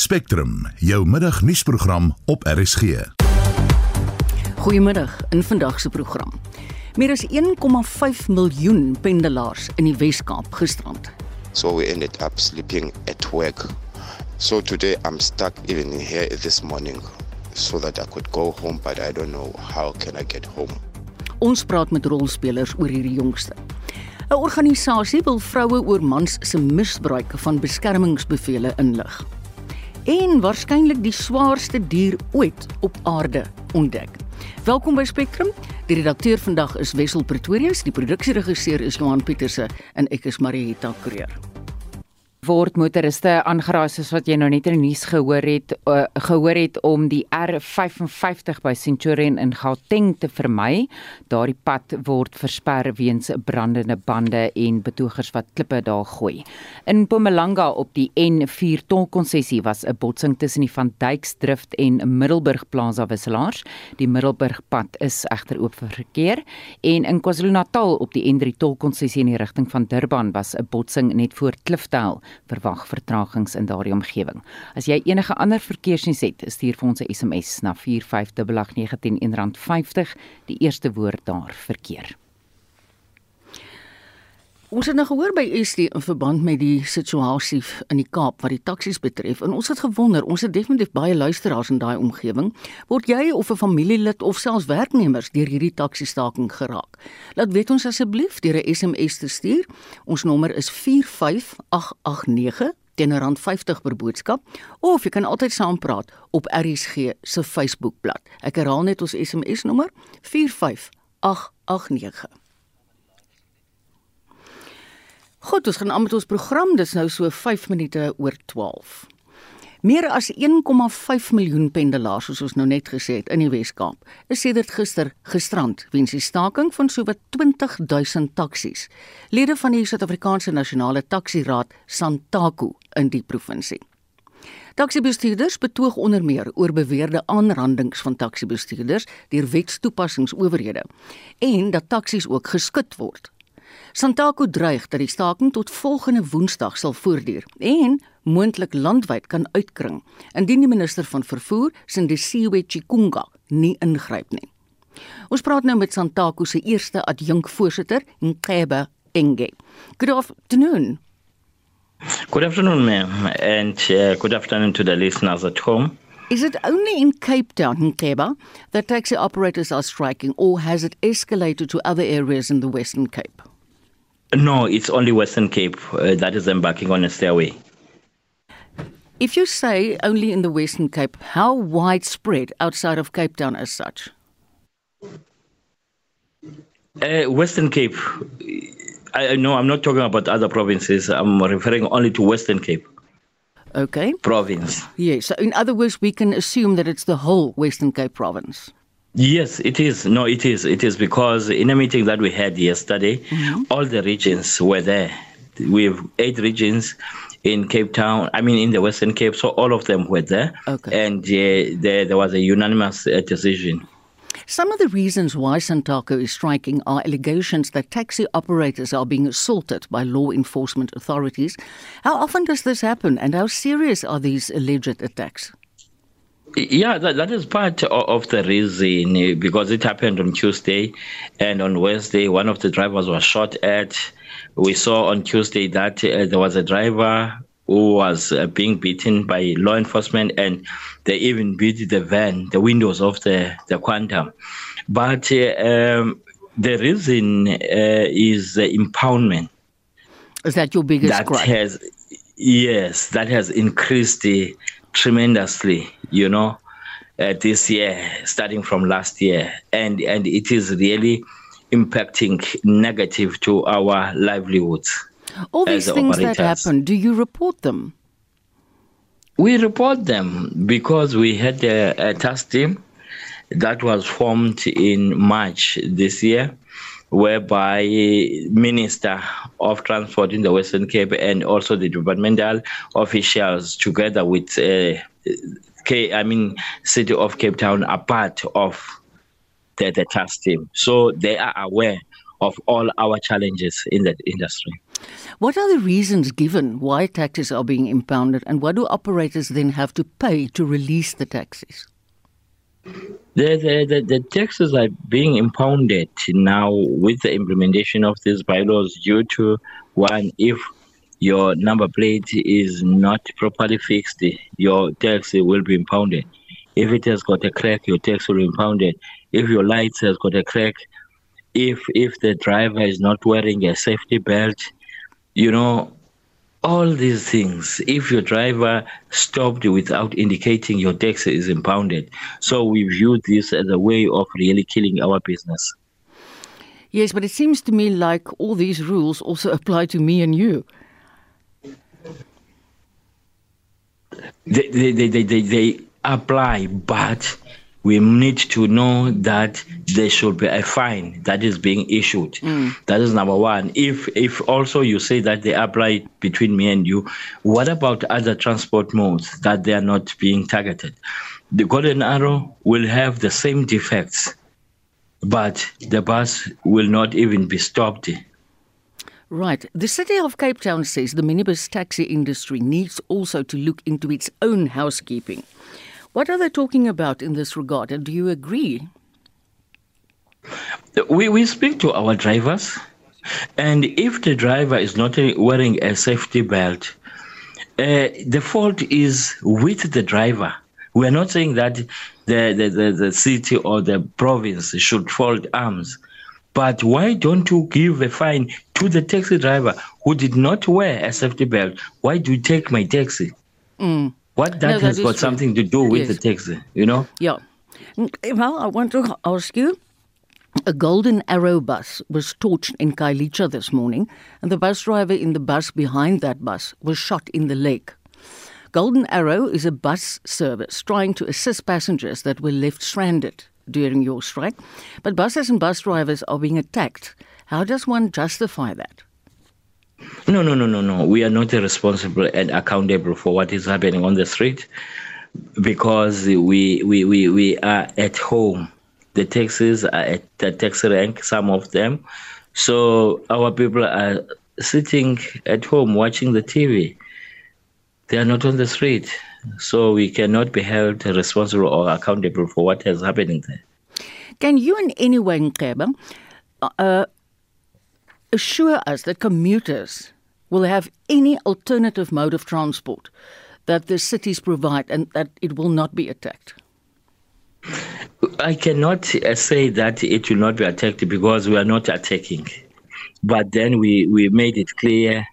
Spectrum, jou middagnuusprogram op RSG. Goeiemiddag in vandag se program. Meer as 1,5 miljoen pendelaars in die Wes-Kaap gisterand. So we ended up sleeping at work. So today I'm stuck even here this morning so that I could go home but I don't know how can I get home. Ons praat met rolspelers oor hierdie jongste. 'n Organisasie wil vroue oor mans se misbruik van beskermingsbevele inlig. En waarskynlik die swaarste dier ooit op aarde ontdek. Welkom by Spectrum. Die redakteur vandag is Wessel Pretorius, die produksieregisseur is Johan Pieterse en ek is Marieta Kreer word motoriste aangeraai soos wat jy nou net in die nuus gehoor het uh, gehoor het om die R55 by Centurion in Gauteng te vermy. Daardie pad word versper weens brandende bande en betogers wat klippe daar gooi. In Mpumalanga op die N4 tolkonssessie was 'n botsing tussen die Van Dyksdrift en Middelburg Plaza wisselaars. Die Middelburgpad is egter oop vir verkeer en in KwaZulu-Natal op die N3 tolkonssessie in die rigting van Durban was 'n botsing net voor Klifdale verwag vertragings in daardie omgewing. As jy enige ander verkeersnuus het, stuur vir ons 'n SMS na 4588910 R50 die eerste woord daar verkeer. Ons het nou gehoor by SD in verband met die situasie in die Kaap wat die taksies betref en ons het gewonder, ons het definitief baie luisteraars in daai omgewing, word jy of 'n familielid of selfs werknemers deur hierdie taksiestaking geraak? Laat weet ons asseblief deur 'n SMS te stuur. Ons nommer is 45889 teen rand 50 per boodskap of jy kan altyd saampraat op RSG se Facebookblad. Ek herhaal net ons SMS nommer 45889. Goed, ons gaan aan met ons program. Dis nou so 5 minute oor 12. Meer as 1,5 miljoen pendelaars, soos ons nou net gesê het, in die Wes-Kaap, is sedert gister gestrand weens die staking van sowat 20000 taksies. Lede van die Suid-Afrikaanse Nasionale Taxi-raad, SANTAKU, in die provinsie. Taksibestuurders betoog onder meer oor beweerde aanrandings van taksibestuurders deur wetstoepassingsowerhede en dat taksies ook geskit word. Santaku dreig dat die staking tot volgende Woensdag sal voortduur en moontlik landwyd kan uitkring indien die minister van vervoer, Sindisiwe Chikunga, nie ingryp nie. Ons praat nou met Santaku se eerste adjunkvoorsitter, Nkeba Enge. Good afternoon. Good afternoon, ma'am, and uh, good afternoon to the listeners at home. Is it only in Cape Town, Nkeba, that taxi operators are striking, or has it escalated to other areas in the Western Cape? No, it's only Western Cape uh, that is embarking on a stairway. If you say only in the Western Cape, how widespread outside of Cape Town as such? Uh, Western Cape. I know I'm not talking about other provinces. I'm referring only to Western Cape. Okay. Province. Yes. So in other words, we can assume that it's the whole Western Cape province. Yes, it is. No, it is. It is because in a meeting that we had yesterday, mm-hmm. all the regions were there. We have eight regions in Cape Town. I mean, in the Western Cape, so all of them were there. Okay. And uh, there, there was a unanimous uh, decision. Some of the reasons why Santaco is striking are allegations that taxi operators are being assaulted by law enforcement authorities. How often does this happen, and how serious are these alleged attacks? Yeah, that, that is part of the reason eh, because it happened on Tuesday and on Wednesday, one of the drivers was shot at. We saw on Tuesday that uh, there was a driver who was uh, being beaten by law enforcement and they even beat the van, the windows of the, the Quantum. But uh, um, the reason is the impoundment. Is that your biggest that gripe? Has, yes, that has increased the tremendously, you know, uh, this year, starting from last year, and and it is really impacting negative to our livelihoods. All these things operators. that happen, do you report them? We report them because we had a, a task team that was formed in March this year whereby Minister of Transport in the Western Cape and also the departmental officials together with uh, K, I mean City of Cape Town are part of the, the task team. So they are aware of all our challenges in that industry. What are the reasons given why taxis are being impounded and what do operators then have to pay to release the taxis? The, the, the, the taxes are being impounded now with the implementation of these bylaws due to one, if your number plate is not properly fixed, your tax will be impounded. If it has got a crack, your tax will be impounded. If your lights has got a crack, if if the driver is not wearing a safety belt, you know, all these things. If your driver stopped without indicating your tax is impounded. So we view this as a way of really killing our business. Yes, but it seems to me like all these rules also apply to me and you. They, they, they, they, they, they apply, but we need to know that there should be a fine that is being issued. Mm. That is number one. If if also you say that they apply between me and you, what about other transport modes that they are not being targeted? The Golden Arrow will have the same defects, but the bus will not even be stopped. Right. The city of Cape Town says the minibus taxi industry needs also to look into its own housekeeping. What are they talking about in this regard, and do you agree? We, we speak to our drivers, and if the driver is not wearing a safety belt, uh, the fault is with the driver. We are not saying that the, the, the, the city or the province should fold arms. But why don't you give a fine to the taxi driver who did not wear a safety belt? Why do you take my taxi? Mm. What that, no, that has got true. something to do with yes. the taxi, you know? Yeah. Eh, well, I want to ask you. A Golden Arrow bus was torched in Kailicha this morning, and the bus driver in the bus behind that bus was shot in the leg. Golden Arrow is a bus service trying to assist passengers that were left stranded during your strike, but buses and bus drivers are being attacked. How does one justify that? No, no, no, no, no. We are not responsible and accountable for what is happening on the street because we we, we, we are at home. The taxis are at the tax rank, some of them. So our people are sitting at home watching the TV. They are not on the street. So we cannot be held responsible or accountable for what is happening there. Can you in any way, Nkeba, uh, assure us that commuters will have any alternative mode of transport that the cities provide and that it will not be attacked? I cannot uh, say that it will not be attacked because we are not attacking. But then we, we made it clear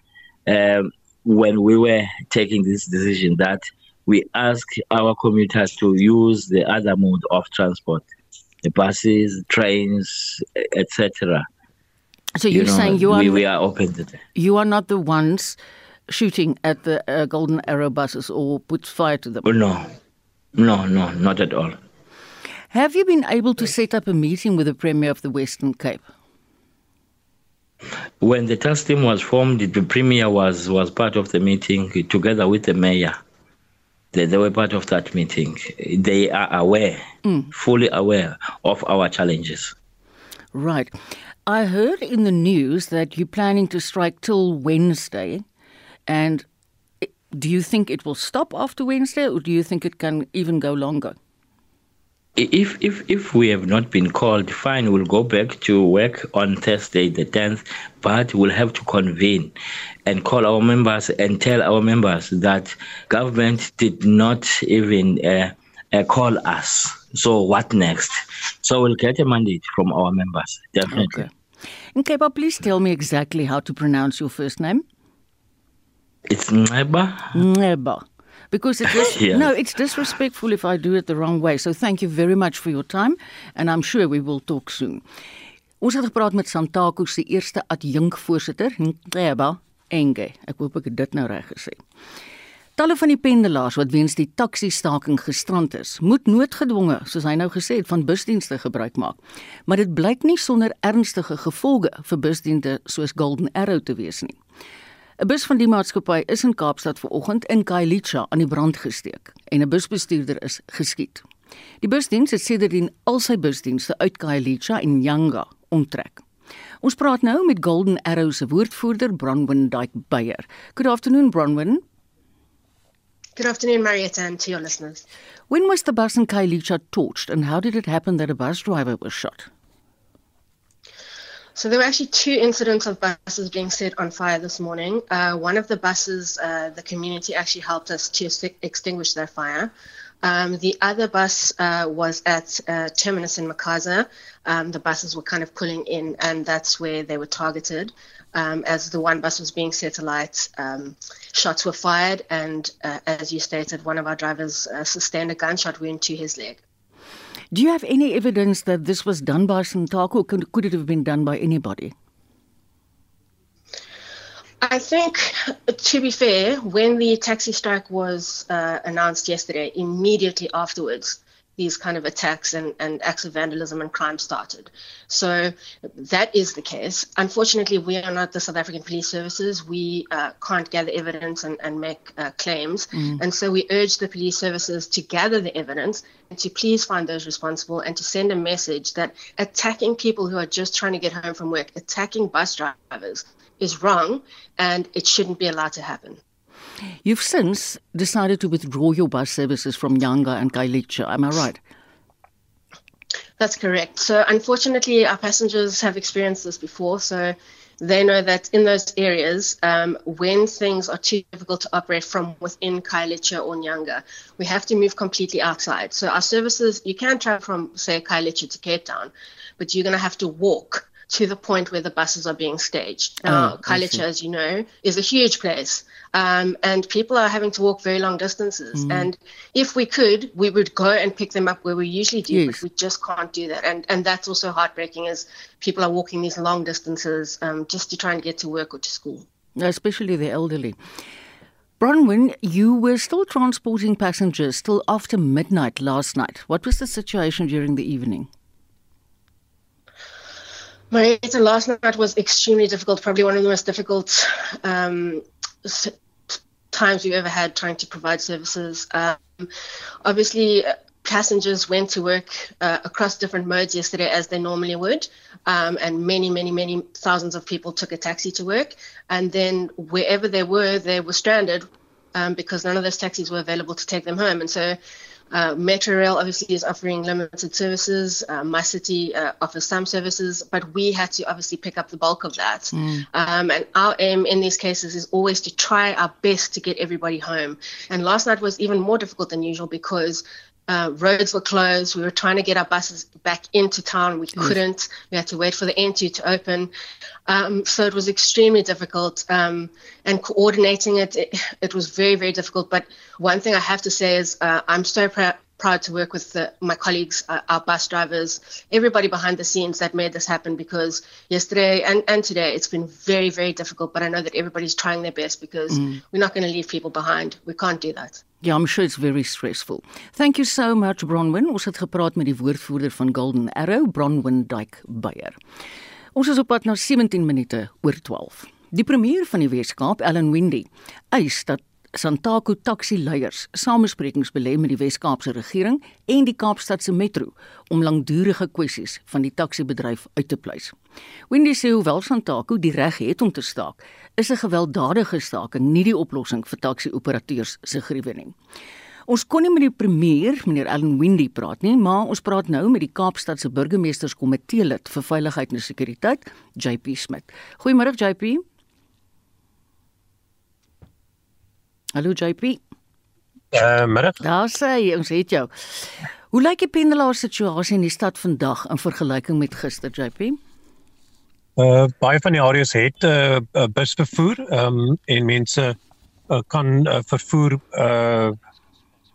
um, when we were taking this decision that we ask our commuters to use the other mode of transport, the buses, trains, etc. So you're you know, saying you are we, we are open to that. You are not the ones shooting at the uh, Golden Arrow buses or put fire to them. No, no, no, not at all. Have you been able to set up a meeting with the Premier of the Western Cape? When the task team was formed, the Premier was, was part of the meeting together with the Mayor. They, they were part of that meeting. They are aware, mm. fully aware of our challenges. Right. I heard in the news that you're planning to strike till Wednesday. And do you think it will stop after Wednesday or do you think it can even go longer? If, if, if we have not been called, fine, we'll go back to work on Thursday, the 10th, but we'll have to convene and call our members and tell our members that government did not even uh, uh, call us. So what next? So we'll get a mandate from our members, definitely. Okay. Okay, but please tell me exactly how to pronounce your first name. It's Neba. Neba. Because it is, yes. no, it's disrespectful if I do it the wrong way. So thank you very much for your time and I'm sure we will talk soon. Ons het gepraat met Santako se eerste adjunkvoorsitter, Neba Enge. Ek hoop ek het dit nou reg gesê. Talle van die pendelaars wat weens die taxi-staking gestrand is, moet noodgedwonge, soos hy nou gesê het, van busdienste gebruik maak. Maar dit blyk nie sonder ernstige gevolge vir busdienste soos Golden Arrow te wees nie. 'n Bus van die maatskappy is in Kaapstad vanoggend in Kailicha aan die brand gesteek en 'n busbestuurder is geskiet. Die busdiens het sedertdien al sy busdienste uit Kailicha en Yanga onttrek. Ons praat nou met Golden Arrow se woordvoerder Bronwyn Dyke Beyer. Good afternoon Bronwyn. Good afternoon, Marietta, and to your listeners. When was the bus in Kailicha torched, and how did it happen that a bus driver was shot? So there were actually two incidents of buses being set on fire this morning. Uh, one of the buses, uh, the community actually helped us to extinguish their fire. Um, the other bus uh, was at uh, Terminus in Makaza. Um, the buses were kind of pulling in, and that's where they were targeted. Um, as the one bus was being set alight, um, shots were fired, and uh, as you stated, one of our drivers uh, sustained a gunshot wound to his leg. Do you have any evidence that this was done by Santaco, could, could it have been done by anybody? I think, to be fair, when the taxi strike was uh, announced yesterday, immediately afterwards, these kind of attacks and, and acts of vandalism and crime started. So that is the case. Unfortunately, we are not the South African Police Services. We uh, can't gather evidence and, and make uh, claims. Mm. And so we urge the police services to gather the evidence and to please find those responsible and to send a message that attacking people who are just trying to get home from work, attacking bus drivers, is wrong and it shouldn't be allowed to happen. You've since decided to withdraw your bus services from Yanga and Kailicha, am I right? That's correct. So, unfortunately, our passengers have experienced this before. So, they know that in those areas, um, when things are too difficult to operate from within Kailicha or Nyanga, we have to move completely outside. So, our services, you can travel from, say, Kailicha to Cape Town, but you're going to have to walk to the point where the buses are being staged. Now, oh, Kailicha, as you know, is a huge place. Um, and people are having to walk very long distances. Mm. And if we could, we would go and pick them up where we usually do, yes. but we just can't do that. And and that's also heartbreaking as people are walking these long distances um, just to try and get to work or to school. Especially the elderly. Bronwyn, you were still transporting passengers till after midnight last night. What was the situation during the evening? Marietta, last night was extremely difficult, probably one of the most difficult um, times we've ever had trying to provide services. Um, obviously, uh, passengers went to work uh, across different modes yesterday as they normally would, um, and many, many, many thousands of people took a taxi to work. And then wherever they were, they were stranded um, because none of those taxis were available to take them home. And so uh, Metro Rail obviously is offering limited services. Uh, My City uh, offers some services, but we had to obviously pick up the bulk of that. Mm. Um, and our aim in these cases is always to try our best to get everybody home. And last night was even more difficult than usual because uh, roads were closed. We were trying to get our buses back into town. We couldn't. We had to wait for the N2 to open. Um, so it was extremely difficult. Um, and coordinating it, it, it, was very, very difficult. But one thing I have to say is uh, I'm so proud proud to work with the, my colleagues, uh, our bus drivers, everybody behind the scenes that made this happen because yesterday and, and today it's been very, very difficult. But I know that everybody's trying their best because mm. we're not going to leave people behind. We can't do that. Yeah, I'm sure it's very stressful. Thank you so much Bronwyn. Ons het gepraat met die woordvoerder van Golden Arrow, Bronwyn Dyke Beyer. Ons is op pad na 17 minute oor 12. Die premier van die Weskaap, Ellen Windy, eis dat Santaku taxi leiers samesprekings belê met die Wes-Kaapse regering en die Kaapstadse Metro om langdurige kwessies van die taxi-bedryf uit te pleis. Wendy sê hoewel Santaku die reg het om te staak, is 'n gewelddadige staking nie die oplossing vir taxi-operateurs se gruwe nie. Ons kon nie met die premier, meneer Allan Windy praat nie, maar ons praat nou met die Kaapstadse burgemeesterskomitee lid vir veiligheid en sekuriteit, JP Smit. Goeiemôre JP. Hallo JP. Uh, middag. Daar sê jy, ons het jou. Hoe lyk die pendelaar situasie in die stad vandag in vergelyking met gister JP? Uh baie van die areas het uh, uh, busvervoer um, en mense uh, kan uh, vervoer uh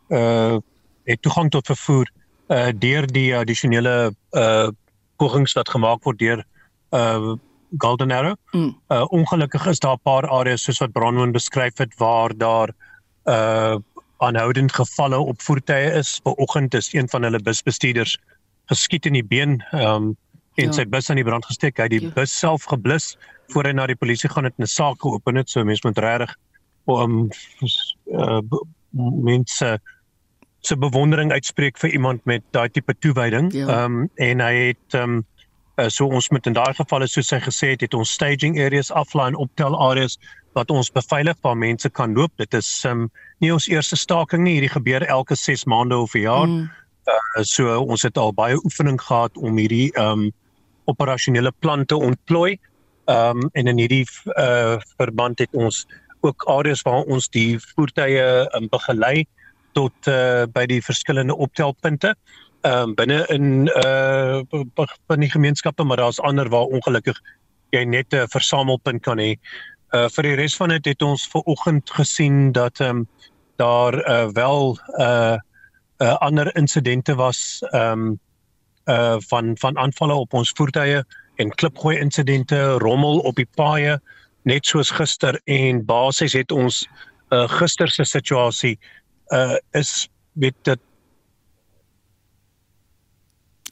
uh het toegang tot vervoer uh deur die addisionele uh pogings wat gemaak word deur uh Golden Arrow. Mm. Uh ongelukkig is daar 'n paar areas soos wat Bronwyn beskryf het waar daar uh aanhoudend gevalle op voertuie is. Vanoggend is een van hulle busbestuurders geskiet in die been um en ja. sy bus aan die brand gesteek. Hy het die ja. bus self geblus voor hy na die polisie gaan het en 'n saak geopen het. So mense moet regtig om uh mense se bewondering uitspreek vir iemand met daai tipe toewyding. Ja. Um en hy het um Uh, so ons moet in daai gevalle soos hy gesê het, het ons staging areas, afline optel areas wat ons beveilig waar mense kan loop. Dit is um, nie ons eerste staking nie. Hierdie gebeur elke 6 maande of 'n jaar. Mm. Uh, so ons het al baie oefening gehad om hierdie um operasionele plan te ontplooi. Um en in hierdie uh verband het ons ook areas waar ons die voertuie um, begelei tot uh by die verskillende optelpunte ehm um, binne in uh van die gemeenskappe, maar daar's ander waar ongelukkig jy net 'n versamelpunt kan hê. Uh vir die res van dit het ons ver oggend gesien dat ehm um, daar uh wel uh uh ander insidente was ehm um, uh van van aanvalle op ons voertuie en klipgooi insidente, rommel op die paaie net soos gister en basies het ons uh gister se situasie uh is met dit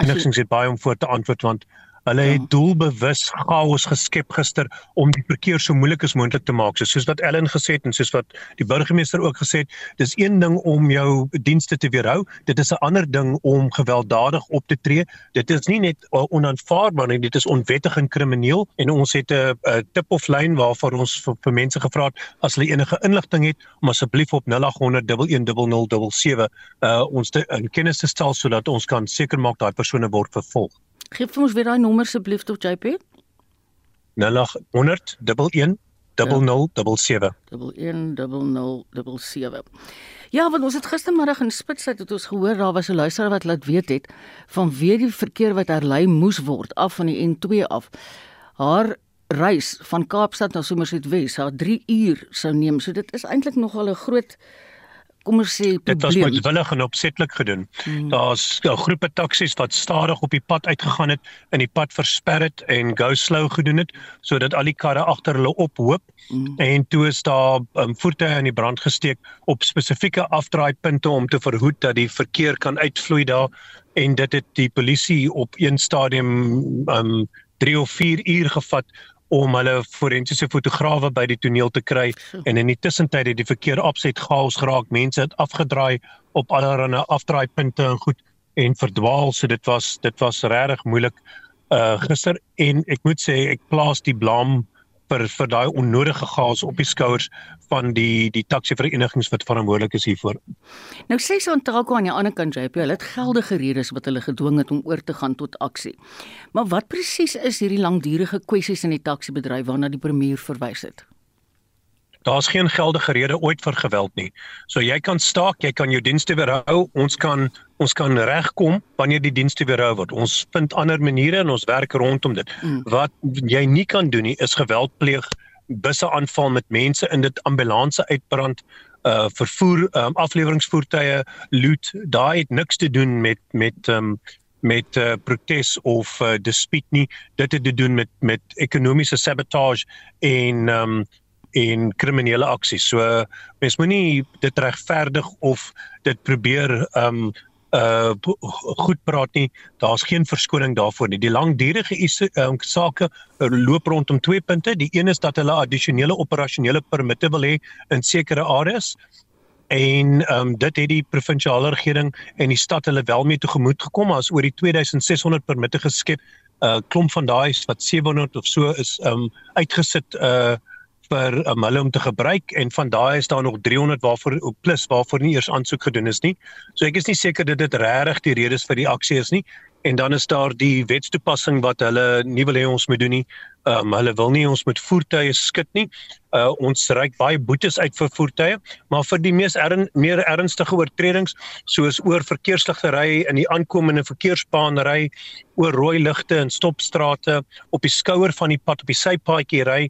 enigsins het baie om voor te antwoord want hulle het ja. doelbewus chaos geskep gister om die verkeer so moeilik as moontlik te maak. So soos wat Ellen gesê het en soos wat die burgemeester ook gesê het, dis een ding om jou dienste te weerhou, dit is 'n ander ding om gewelddadig op te tree. Dit is nie net uh, onaanvaarbaar nie, dit is onwettig en krimineel en ons het 'n tip of lyn waarvoor ons vir, vir mense gevra het as hulle enige inligting het om asseblief op 0800 110077 uh ons te in kennis te stel sodat ons kan seker maak daai persone word vervolg. Gee vir ons weer daai nommer asseblief tot JP. 0800 11 0077. 110077. Ja, want ons het gistermiddag in Spitsberg het ons gehoor daar was 'n luisteraar wat laat weet het van wie die verkeer wat herlei moes word af van die N2 af. Haar reis van Kaapstad na Somerset-Wes, haar 3 uur sou neem. So dit is eintlik nogal 'n groot kom ons sê probleem. Dit was moedswillig en opsetlik gedoen. Hmm. Daar's 'n groepe taksies wat stadig op die pad uitgegaan het en die pad versper het en go slow gedoen het sodat al die karre agter hulle ophoop hmm. en toe is daar um, voertuie in die brand gesteek op spesifieke afdraaipunte om te verhoed dat die verkeer kan uitvloei daar en dit het die polisie op een stadium um 3 of 4 uur gevat om hulle forensiese fotograwe by die toneel te kry en in die tussentyd het die verkeer opset chaos geraak. Mense het afgedraai op allerlei afdraaipunte en goed en verdwaal. So dit was dit was regtig moeilik uh gister en ek moet sê ek plaas die blame vir vir daai onnodige gas op die skouers van die die taxi verenigings wat verantwoordelik is hiervoor. Nou sê so Ontario aan die ander kant JP, hulle het geldige redes wat hulle gedwing het om oor te gaan tot aksie. Maar wat presies is hierdie langdurige kwessies in die taxi bedryf waarna die premier verwys het? Daar's geen geldige rede ooit vir geweld nie. So jy kan staak, jy kan jou dienste weerhou, ons kan ons kan regkom wanneer die dienste weerhou word. Ons vind ander maniere en ons werk rondom dit. Mm. Wat jy nie kan doen nie is geweld pleeg, busse aanval met mense in dit ambulanse uitbrand uh vervoer um, afleweringsvoertuie loot daai het niks te doen met met um met uh, protes of uh, dispuut nie dit het te doen met met ekonomiese sabotage en um en kriminele aksies. So mens moenie dit regverdig of dit probeer um uh goed praat nie. Daar's geen verskoning daarvoor nie. Die langdurige um, sake loop rondom twee punte. Die een is dat hulle addisionele operasionele permitte wil hê in sekere areas en ehm um, dit het die provinsiale regering en die stad hulle wel mee tegemoet gekom as oor die 2600 permitte geskep. 'n uh, klomp van daai wat 700 of so is ehm um, uitgesit uh vir um, hulle om te gebruik en van daai is daar nog 300 waarvoor plus waarvoor nie eers aansoek gedoen is nie. So ek is nie seker dat dit regtig die redes vir die aksie is nie. En dan is daar die wetstoepassing wat hulle nie wil hê ons moet doen nie. Ehm um, hulle wil nie ons met voertuie skit nie. Uh ons reik baie boetes uit vir voertuie, maar vir die mees ern, meer ernstige oortredings soos oor verkeersligtery in die aankomende verkeersbaan ry, oor rooi ligte en stopstrate, op die skouer van die pad op die sypaadjie ry,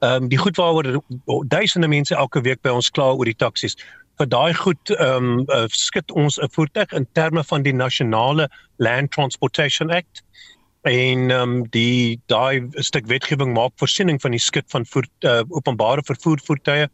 ehm um, die goed waaroor duisende mense elke week by ons kla oor die taksies. Vir daai goed ehm um, uh, skit ons 'n voertuig in terme van die nasionale Land Transportation Act en ehm um, die daai stuk wetgewing maak voorsiening van die skit van voer, uh, openbare vervoer voertuie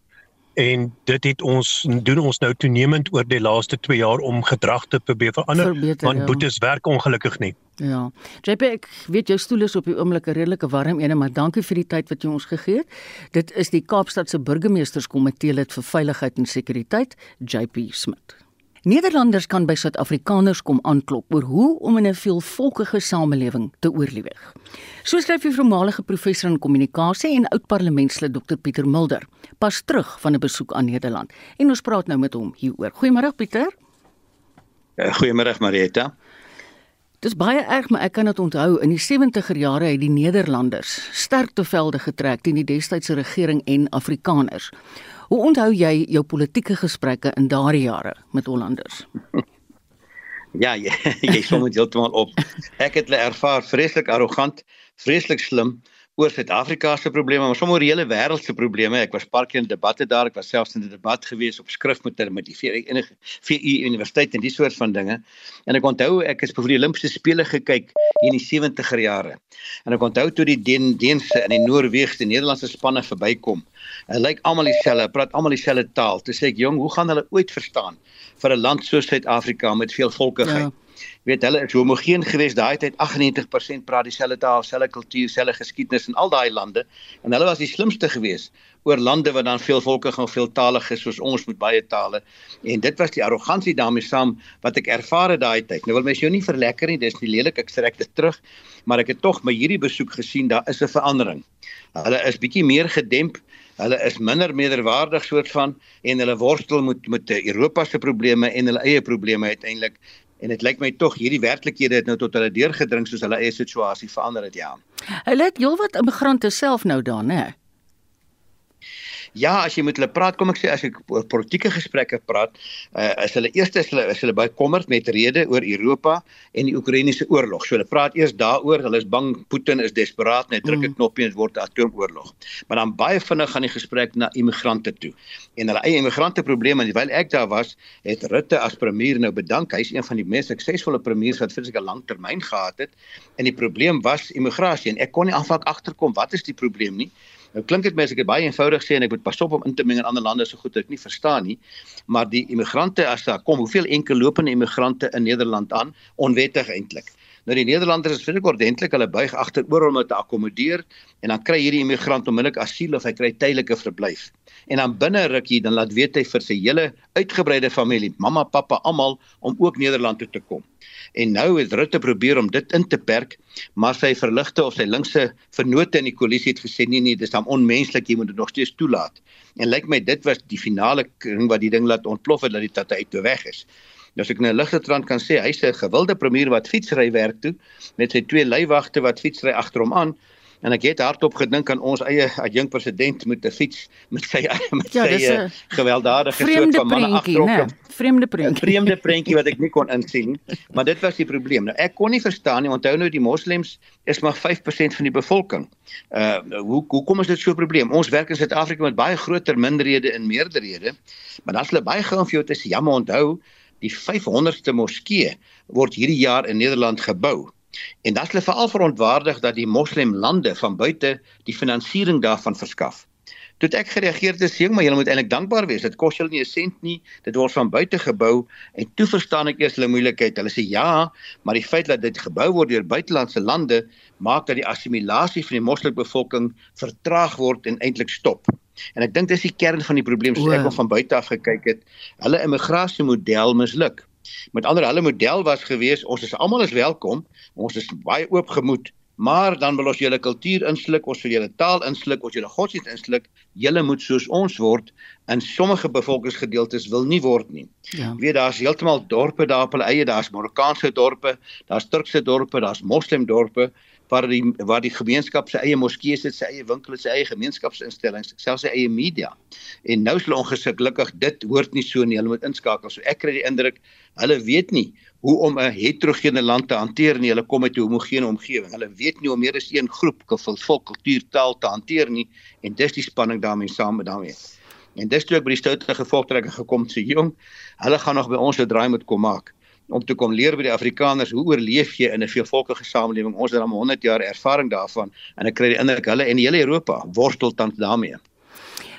en dit het ons doen ons nou toenemend oor die laaste 2 jaar om gedrag te probeer verander Verbeter, want ja. boetes werk ongelukkig nie. Ja. JP ek weet jou stoel is op die oomblik 'n redelike warm ene maar dankie vir die tyd wat jy ons gegee het. Dit is die Kaapstad se burgemeesterskomitee lid vir veiligheid en sekuriteit JP Smit. Nederlanders kan by Suid-Afrikaners kom aanklop oor hoe om in 'n veelvolkige samelewing te oorleef. So skryf die voormalige professor in kommunikasie en oud-parlementslid Dr Pieter Mulder, pas terug van 'n besoek aan Nederland. En ons praat nou met hom hieroor. Goeiemôre Pieter. Goeiemôre Marieta. Dis baie erg, maar ek kan dit onthou in die 70er jare het die Nederlanders sterk te velde getrek teen die destydse regering en Afrikaners. Hoe onthou jy jou politieke gesprekke in daardie jare met Hollanders? Ja, jy, jy som dit heeltemal op. Ek het hulle ervaar vreeslik arrogant, vreeslik slim oor Suid-Afrika se probleme, maar sommer die hele wêreld se probleme. Ek was paar keer in debatte daar, ek was selfs in 'n debat gewees op skrif met hulle met die enige VU universiteit en die soort van dinge. En ek onthou ek is vir die Olimpiese spele gekyk hier in die 70er jare. En ek onthou toe die Den Deense en die Noorweegse en Nederlandse spanne verbykom. Hulle lyk almal dieselfde, praat almal dieselfde taal. Toe sê ek, "Jong, hoe gaan hulle ooit verstaan vir 'n land soos Suid-Afrika met veel volkigheid?" Ja weet hulle is homogeen geweest daai tyd 98% praat dieselfde taal, dieselfde kultuur, dieselfde geskiedenis in al daai lande en hulle was die slimste geweest oor lande wat dan veel volke gaan veel talig is soos ons met baie tale en dit was die arrogansie daarmee saam wat ek ervaar het daai tyd. Nou wil mens jou nie verlekker nie, dis nie lelik, ek trek dit terug, maar ek het tog by hierdie besoek gesien daar is 'n verandering. Hulle is bietjie meer gedemp Hulle is minder meerderwaardig soort van en hulle worstel met met Europa se probleme en hulle eie probleme uiteindelik en dit lyk my tog hierdie werklikhede het nou tot hulle deurgedring soos hulle eie situasie verander het ja. Hulle het heelwat immigrante self nou daar, né? Ja, as jy met hulle praat, kom ek sê as ek oor politieke gesprekke praat, uh, is hulle eerste is hulle is hulle baie kommerd met rede oor Europa en die Oekraïense oorlog. So hulle praat eers daaroor, hulle is bang Putin is desperaat net druk 'n mm. knoppie en dit word 'n atoomoorlog. Maar dan baie vinnig gaan die gesprek na immigrante toe. En hulle eie immigrante probleme en terwyl ek daar was, het Rutte as premier nou bedank. Hy's een van die mees suksesvolle premiers wat vir 'n lang termyn gehad het. En die probleem was immigrasie en ek kon nie aanvak agterkom wat is die probleem nie. Nou klink dit my as ek dit baie eenvoudig sê en ek moet pas op om in te meng in ander lande so goed ek nie verstaan nie, maar die immigrante as daar kom, hoeveel enkel lopende immigrante in Nederland aan onwettig eintlik. Nou die Nederlanders is vreeslik ordentlik, hulle buig agteroor om dit te akkommodeer en dan kry hierdie immigrant onmiddellik asiel of hy kry tydelike verblyf. En dan binne rukkie dan laat weet hy vir sy hele uitgebreide familie, mamma, pappa, almal om ook Nederland toe te kom. En nou het Rutte probeer om dit in te perk, maar sy verligte of sy linkse vennote in die koalisie het gesê nee nee, dis dan onmenslik, jy moet dit nog steeds toelaat. En lyk my dit was die finale ding wat die ding laat ontplof het dat die tatte uit toe weg is. Nou as ek nou ligte trant kan sê, hy's 'n gewilde premier wat fietsry werk toe met sy twee leiwagte wat fietsry agter hom aan en ek het hardop gedink aan ons eie adjunk president met 'n fiets met sy met ja, sy uh, gewelddadige soort van manne agterop. Nee, vreemde prentjie. Vreemde prentjie wat ek nie kon insien, maar dit was die probleem. Nou ek kon nie verstaan nie. Onthou nou die moslems is maar 5% van die bevolking. Uh hoe hoe kom ons dit so 'n probleem? Ons werk in Suid-Afrika met baie groter minderhede en meerderhede, maar dan is hulle baie gou vir jou te sê, ja, maar onthou, die 500ste moskee word hierdie jaar in Nederland gebou. En dat hulle veral verontwaardig dat die moslemlande van buite die finansiering daarvan verskaf. Toe ek gereageer het, sê ek maar julle moet eintlik dankbaar wees. Dit kos julle nie 'n sent nie. Dit word van buite gebou en toe verstaan ek eers hulle moeilikheid. Hulle sê ja, maar die feit dat dit gebou word deur buitelandse lande maak dat die assimilasie van die moslimbevolking vertraag word en eintlik stop. En ek dink dis die kern van die probleem soos ek van buite af gekyk het. Hulle immigrasiemodel misluk. Met ander hulle model was gewees ons is almal is welkom, ons is baie oopgemoed, maar dan wil ons julle kultuur insluk, ons wil julle taal insluk, ons julle godsdienst insluk, julle moet soos ons word en sommige bevolkingsgedeeltes wil nie word nie. Ja. Weet daar's heeltemal dorpe daar op hulle eie, daar's Marokkaanse dorpe, daar's Turkse dorpe, daar's moslim dorpe waar die waar die gemeenskap se eie moskee sit, sy eie winkels, sy eie gemeenskapsinstellings, selfs sy eie media. En nou is hulle ongelukkig dit hoort nie so nie. Hulle moet inskakel. So ek kry die indruk hulle weet nie hoe om 'n heterogene land te hanteer nie. Hulle kom uit 'n homogene omgewing. Hulle weet nie hoe meer as een groep van volk, kultuur, taal te hanteer nie en dis die spanning daarmee saam met daarmee. En dis toe ek by die stoute gevolgtrekking gekom sê jong, hulle gaan nog by ons 'n draai moet kom maak om te kom leer by die Afrikaners hoe oorleef jy in 'n veelvolkige samelewing. Ons het al 100 jaar ervaring daarvan en ek kry die indruk hulle en die hele Europa worstel tans daarmee.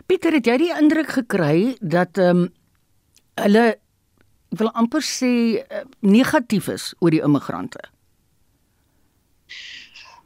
Pieter, het jy die indruk gekry dat ehm um, hulle wil amper sê uh, negatief is oor die immigrante?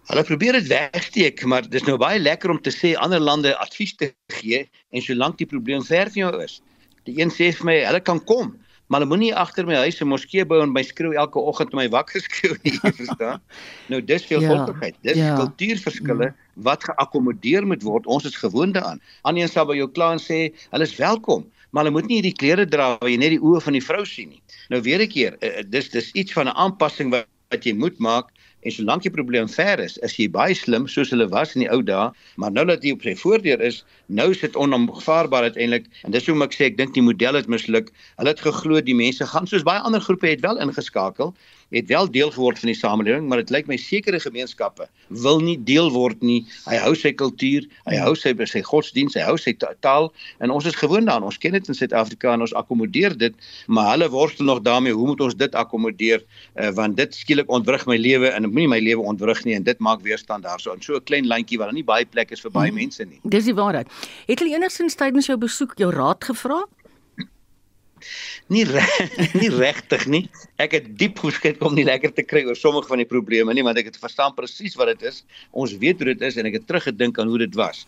Hulle probeer dit wegsteek, maar dis nou baie lekker om te sê ander lande advies te gee en solank die probleem ver van jou is. Die een sê vir my, hulle kan kom, maar hulle moenie agter my huis 'n moskee bou en my skreeu elke oggend my wakker skreeu nie, verstaan? nou dis veel volkigheid. Ja, dis ja. kultuurverskille wat geakkommodeer moet word. Ons is gewoond daaraan. Ander een sal by jou kla en sê, "Hulle is welkom." Maar hulle moet nie hierdie klere dra waar jy net die oë van die vrou sien nie. Nou weer 'n keer, uh, dis dis iets van 'n aanpassing wat wat jy moet maak En solank die probleem ver is, is jy baie slim soos hulle was in die ou dae, maar nou dat jy op sy voordeur is, nou is dit onomgevaarbaar uiteindelik. En dis hoekom ek sê ek dink die model het misluk. Hulle het geglo die mense gaan soos baie ander groepe het wel ingeskakel het wel deel geword van die samelewing, maar dit lyk my sekere gemeenskappe wil nie deel word nie. Hy hou sy kultuur, hy hou sy sy godsdiens, hy hou sy taal en ons is gewoond daaraan. Ons ken dit in Suid-Afrika en ons akkommodeer dit, maar hulle worstel nog daarmee, hoe moet ons dit akkommodeer? Uh, want dit skielik ontwrig my lewe en ek moenie my lewe ontwrig nie en dit maak weerstand daarso in so 'n klein landjie waar daar nie baie plek is vir baie hmm. mense nie. Dis die waarheid. Het hulle enigsins tydens jou besoek jou raad gevra? Nie re nie regtig nie. Ek het diep geskit om nie lekker te kry oor sommige van die probleme nie, want ek het verstaan presies wat dit is. Ons weet hoe dit is en ek het teruggedink aan hoe dit was.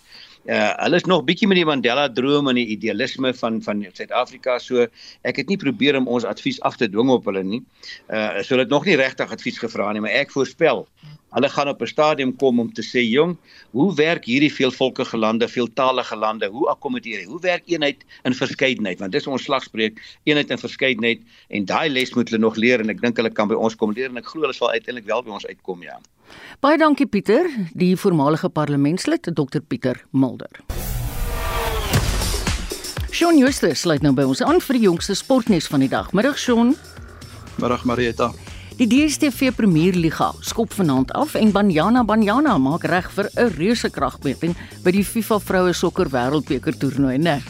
Uh hulle is nog bietjie met die Mandela droom en die idealisme van van Suid-Afrika, so ek het nie probeer om ons advies af te dwing op hulle nie. Uh so hulle het nog nie regtig advies gevra nie, maar ek voorspel Hulle gaan op 'n stadium kom om te sê, "Jong, hoe werk hierdie veelvolkige lande, veeltalige lande? Hoe akkommodeer jy? Hoe werk eenheid in verskeidenheid? Want dis ons slagspreuk, eenheid in verskeidenheid en daai les moet hulle nog leer en ek dink hulle kan by ons kom leer en ek glo hulle sal uiteindelik wel by ons uitkom, ja." Baie dankie Pieter, die voormalige parlementslid Dr Pieter Mulder. Shaun Justus sluit nou by ons aan vir die jongste sportnuus van die dag. Middag Shaun. Middag Marieta. Die DStv Premierliga skop vanaand af en Banyana Banyana maak reg vir 'n reuse kragmeting by die FIFA Vroue Sokker Wêreldbeker toernooi, né?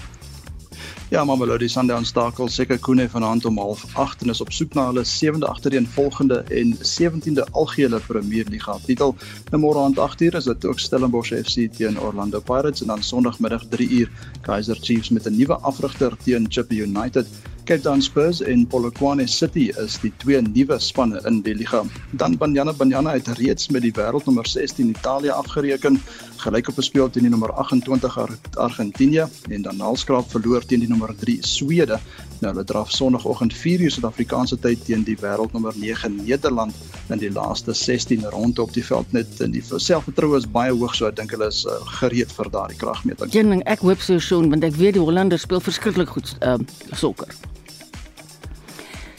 Ja, Mamelodi Sundowns stakel seker Koene vanaand om 08:30 en is op soek na hulle sewende agtereenvolgende en 17de algehele Premierliga titel. Nou môre aand 8:00 is dit ook Stellenbosch FC teen Orlando Pirates en dan Sondagmiddag 3:00 Kaizer Chiefs met 'n nuwe afrigter teen Chippa United. Cape Town Spurs en Polokwane City is die twee nuwe spanne in die liga. Dan Banyana Banyana het reeds met die wêreldnommer 16 Italië afgereken, gelyk op gespeel teen die nommer 28 Ar Argentinië en dan Nalskraap verloor teen die nommer 3 Swede. Nou hulle draf Sondagoggend 4:00 Suid-Afrikaanse tyd teen die wêreldnommer 9 Nederland in die laaste 16 ronde op die veld net in die selfvertroue is baie hoog so ek dink hulle is uh, gereed vir daardie kragmeting. Een ding ek hoop so so want ek weet die Hollanders speel verskriklik goed uh, sokker.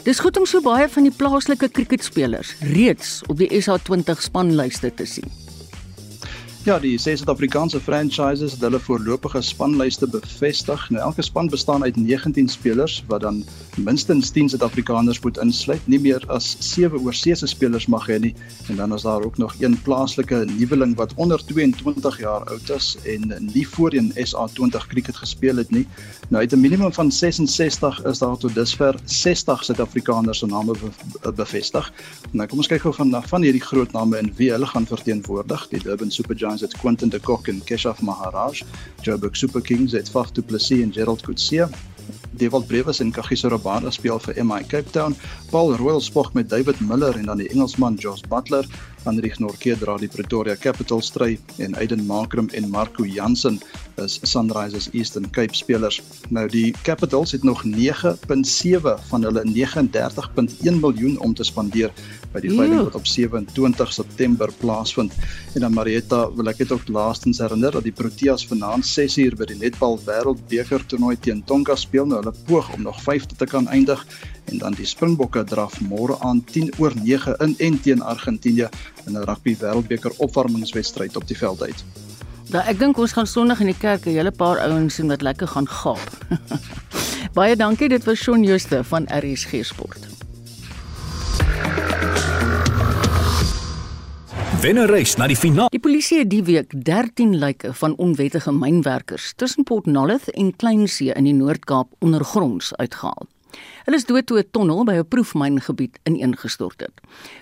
Dis goed om so baie van die plaaslike kriketspelers reeds op die SA20 spanlyste te sien. Ja, die ses Suid-Afrikaanse franchises het hulle voorlopige spanlyste bevestig. Nou elke span bestaan uit 19 spelers wat dan minstens 10 Suid-Afrikaners moet insluit. Nie meer as 7 oorseese spelers mag hê nie. En dan is daar ook nog een plaaslike nuweling wat onder 22 jaar oud is en nie voorheen SA20 cricket gespeel het nie. Nou uit 'n minimum van 66 is daar tot dusver 60 Suid-Afrikaners se name bevestig. Nou kom ons kyk gou van van hierdie groot name en wie hulle gaan verteenwoordig. Die Durban Super Giants het Quentin de Kock en Keshav Maharaj, Joburg Super Kings het Faf du Plessis en Gerald Coetzee. Dewald Brewers en Kagiso Rabada speel vir MI Cape Town. Paul Royal spog met David Miller en dan die Engelsman Josh Butler. Andrieg Norke dra die Pretoria Capitals stry en Aiden Makram en Marco Jansen is Sunrisers Eastern Cape spelers. Nou die Capitals het nog 9.7 van hulle 39.1 miljoen om te spandeer by die veiling wat op 27 September plaasvind. En dan Marietta wil ek dit ook laastens herinner dat die Proteas vanaand 6uur by die netbal wêreldbeker toernooi teen Tonga speel. Nou hulle poog om nog 5de te kan eindig en dan die Springbokke draf môre aan 10 oor 9 in en teen Argentinië in 'n rugby wêreldbeker opwarmingswedstryd op die veld uit. Nou ek dink ons gaan Sondag in die kerk 'n hele paar ouens sien wat lekker gaan gaap. Baie dankie, dit was Shaun Jooste van RSG Sport. Wennereis na die finaal. Die polisie het die week 13 lyke van onwettige mynwerkers tussen Port Nolloth en Kleinsee in die Noord-Kaap ondergronds uitgehaal. Hulle is dood toe 'n tonnel by 'n proefmyngebied ineengestort het.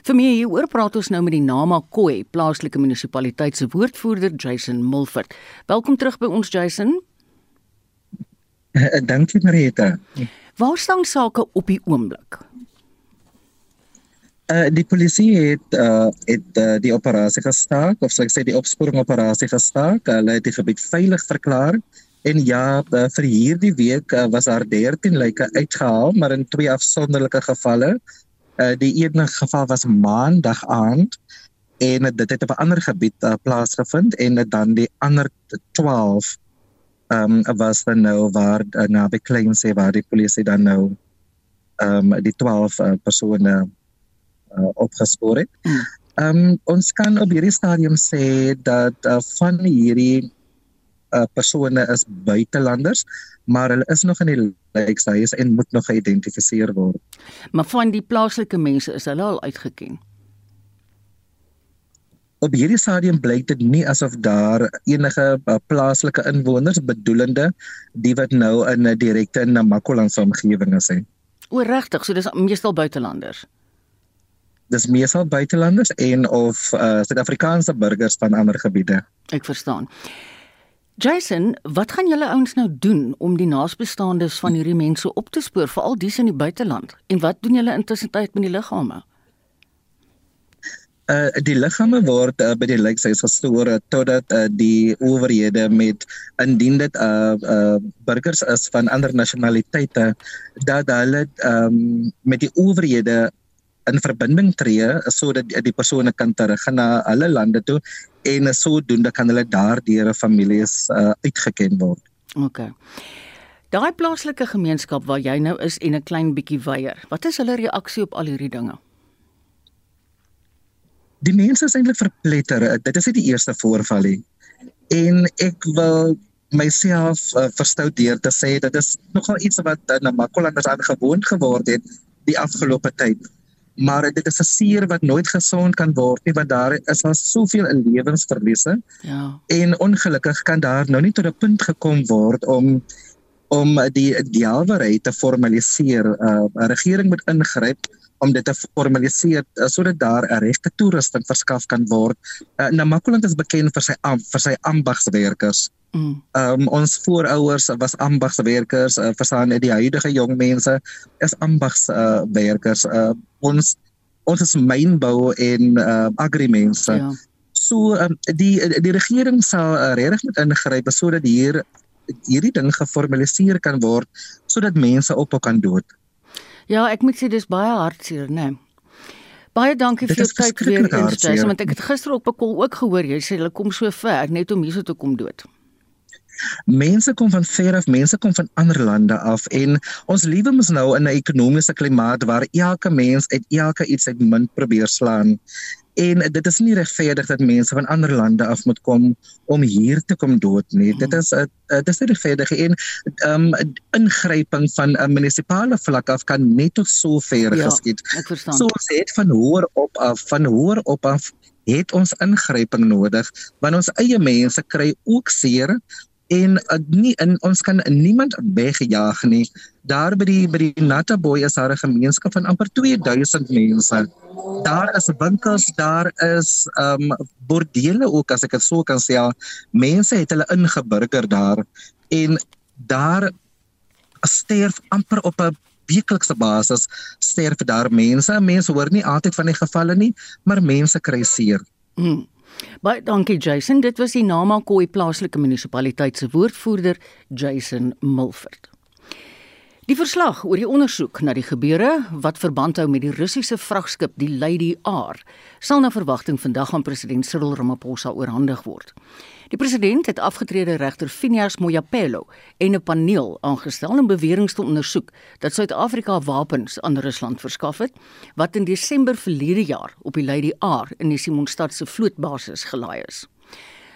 Vir meer hieroor praat ons nou met die Nama Koi plaaslike munisipaliteit se woordvoerder Jason Mulford. Welkom terug by ons Jason. Uh, dankie Marieta. Waar staan sake op die oomblik? Uh, die polisie het uh, het uh, die operasie gestaak of sou ek sê die opsporing operasie gestaak. Hulle het die gebied veilig verklaar En ja, uh, vir hierdie week uh, was daar 13 lyke uitgehaal, maar in twee afsonderlike gevalle. Uh, die ene geval was maandag aand en uh, dit het op 'n ander gebied uh, plaasgevind en uh, dan die ander 12 ehm um, was dan nou waar uh, naby Kleinse waar die polisie dan nou ehm um, die 12 uh, persone uh, opgespoor het. Hmm. Ehm um, ons kan op hierdie stadium sê dat uh, van hierdie uh, persone is buitelanders, maar hulle is nog in die lijkhuis en moet nog geïdentifiseer word. Maar van die plaaslike mense is hulle al uitgeken. Op hierdie stadium blyk dit nie asof daar enige uh, plaaslike inwoners bedoelende die wat nou in 'n direkte Namakoland omgewing is nie. O, regtig, so dis meestal buitelanders. Dis meestal buitelanders en of uh, Suid-Afrikaanse burgers van ander gebiede. Ek verstaan. Jason, wat gaan julle ouens nou doen om die naasbestaandes van hierdie mense op te spoor, veral dies in die buiteland? En wat doen julle intussen tyd met die liggame? Uh die liggame word uh, by die lijkhuis gestoor uh, totdat uh, die owerhede met indien dit uh uh burgers is van ander nasionaliteite dat hulle um met die owerhede in verbinding tree sodat die, die persone kan teruggaan na hulle lande toe en sodoende kan hulle daardeur families uh, uitgeken word. OK. Daai plaaslike gemeenskap waar jy nou is en 'n klein bietjie weier. Wat is hulle reaksie op al hierdie dinge? Die mense is eintlik verpletter. Dit is nie die eerste voorval nie. En ek wil myself uh, verstout deur te sê dit is nogal iets wat in Namakoland aan gewoond geword het die afgelope tyd maar dit is 'n seer wat nooit gesond kan word nie want daar is al soveel lewensverliese. Ja. En ongelukkig kan daar nou nie tot 'n punt gekom word om om die dialwerheid te formaliseer. Uh, 'n Regering moet ingryp om dit te formaliseer uh, sodat daar 'n regte toerusting verskaf kan word. Uh, Namakoland is bekend vir sy vir sy ambagswerkers. Mm. Um ons voorouers was ambagswerkers, uh, verstaan die huidige jong mense is ambagswerkers. Uh, uh, ons ons is mynbou en uh, agrimense. Ja. So um, die die regering sal uh, regtig moet ingryp sodat hier hierdie ding geformaliseer kan word sodat mense op kan dood. Ja, ek moet sê dis baie hartseer, né? Nee. Baie dankie vir jou tyd weer eens, want ek het gister op 'n kol ook gehoor jy sê hulle kom so ver net om hierso te kom dood. Mense kom van ver af, mense kom van ander lande af en ons lewe mos nou in 'n ekonomiese klimaat waar elke mens uit elke iets uit min probeer slaan. En dit is nie regverdig dat mense van ander lande af moet kom om hier te kom dood nie. Dit is 'n dit is nie regverdig en um ingryping van 'n munisipale vlak af kan net tot so ver ja, geskied. So ons het van hoër op af, van hoër op af het ons ingryping nodig want ons eie mense kry ook seer en uh, nie in ons kan niemand wegjaag nie. Daar by die by die Nattaboy is daar 'n gemeenskap van amper 2000 mense. Daar is winkels, daar is ehm um, bordele ook as ek dit so kan sê. Mense het hulle ingeburger daar en daar sterf amper op 'n weeklikse basis sterf daar mense. Mense hoor nie altyd van die gevalle nie, maar mense kry seer. Mm. Baie dankie Jason. Dit was die Namakwa plaaslike munisipaliteit se woordvoerder Jason Milford. Die verslag oor die ondersoek na die gebeure wat verband hou met die Russiese vragskip die Lady R sal na verwagting vandag aan president Cyril Ramaphosa oorhandig word. Die president het afgetrede regter Phineas Moyapelo en 'n paneel aangestel om beweringe te ondersoek dat Suid-Afrika wapens aan Rusland verskaf het wat in Desember verlede jaar op die Lady R in die Simonstad se vlootbasis gelaai is.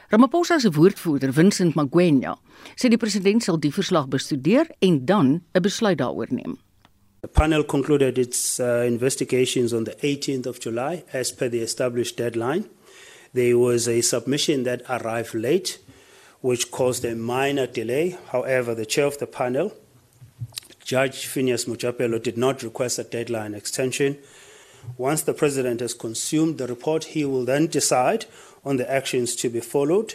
Ramaphosa se woordvoerder, Vincent Magwenya, sê die president sal die verslag bestudeer en dan 'n besluit daaroor neem. The panel concluded its uh, investigations on the 18th of July as per the established deadline. There was a submission that arrived late, which caused a minor delay. However, the chair of the panel, Judge Phineas Mujapelo, did not request a deadline extension. Once the president has consumed the report, he will then decide on the actions to be followed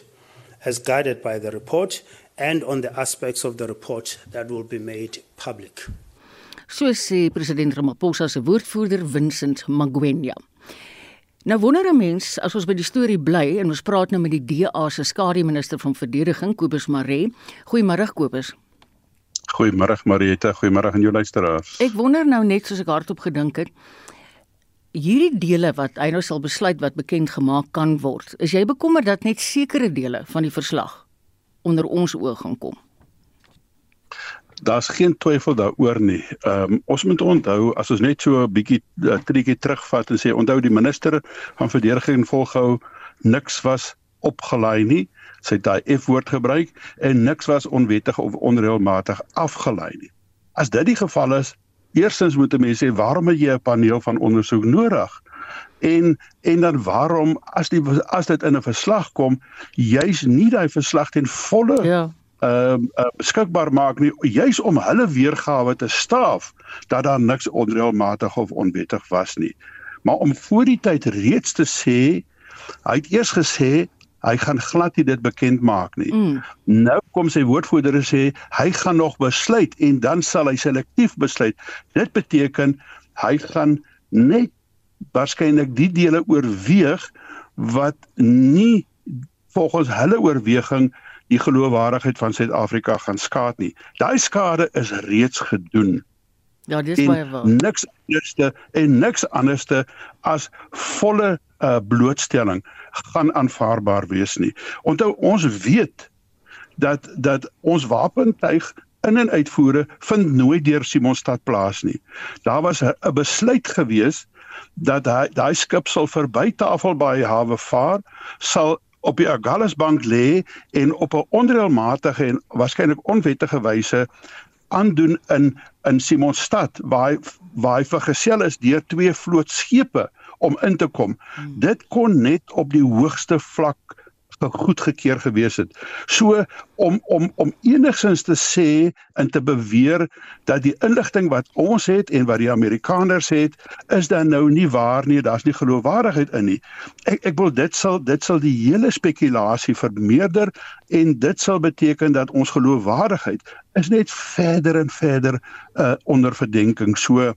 as guided by the report and on the aspects of the report that will be made public. So sê president Ramaphosa se woordvoerder Vincent Magwenya. Nou wonder 'n mens as ons by die storie bly en ons praat nou met die DA se skadu minister van verdediging Kobus Maree. Goeiemôre Kobus. Goeiemôre Marieta, goeiemôre aan jou luisteraars. Ek wonder nou net soos ek hardop gedink het, hierdie dele wat hy nou sal besluit wat bekend gemaak kan word. Is jy bekommerd dat net sekere dele van die verslag onder ons oë gaan kom? Daar's geen twyfel daaroor nie. Ehm um, ons moet onthou as ons net so 'n bietjie uh, triekie terugvat en sê onthou die minister van verdediging volgehou niks was opgelaai nie. Sy het daai F-woord gebruik en niks was onwettig of onreëlmatig afgelei nie. As dit die geval is, eerstens moet mense sê waarom het jy 'n paneel van ondersoek nodig? En en dan waarom as die as dit in 'n verslag kom, juis nie daai verslag ten volle ja ehm uh, uh, beskikbaar maak nie juis om hulle weergawe te staaf dat daar niks onreëlmatig of onwettig was nie. Maar om voor die tyd reeds te sê, hy het eers gesê hy gaan glad nie dit bekend maak nie. Mm. Nou kom sy woordvoerder en sê hy gaan nog besluit en dan sal hy selektief besluit. Dit beteken hy gaan net waarskynlik die dele oorweeg wat nie volgens hulle oorweging die geloofwaardigheid van Suid-Afrika gaan skaad nie. Daai skade is reeds gedoen. Ja, dis baie waar. Niks anderste en niks anderste as volle uh, blootstelling gaan aanvaarbaar wees nie. Onthou ons weet dat dat ons wapentuig in en uitvoere vind nooit deur Simonstad plaas nie. Daar was 'n besluit gewees dat daai skip sal verby Tafelbaai hawe vaar, sal op die Agulhasbank lê en op 'n onreëlmatige en waarskynlik onwettige wyse aandoen in in Simonstad waar hy waar hy vergesel is deur twee vlootskepe om in te kom. Hmm. Dit kon net op die hoogste vlak goedgekeur gewees het. So om om om enigsins te sê en te beweer dat die inligting wat ons het en wat die Amerikaners het, is dan nou nie waar nie, daar's nie geloofwaardigheid in nie. Ek ek wil dit sal dit sal die hele spekulasie vermeerder en dit sal beteken dat ons geloofwaardigheid is net verder en verder uh onder verdenking. So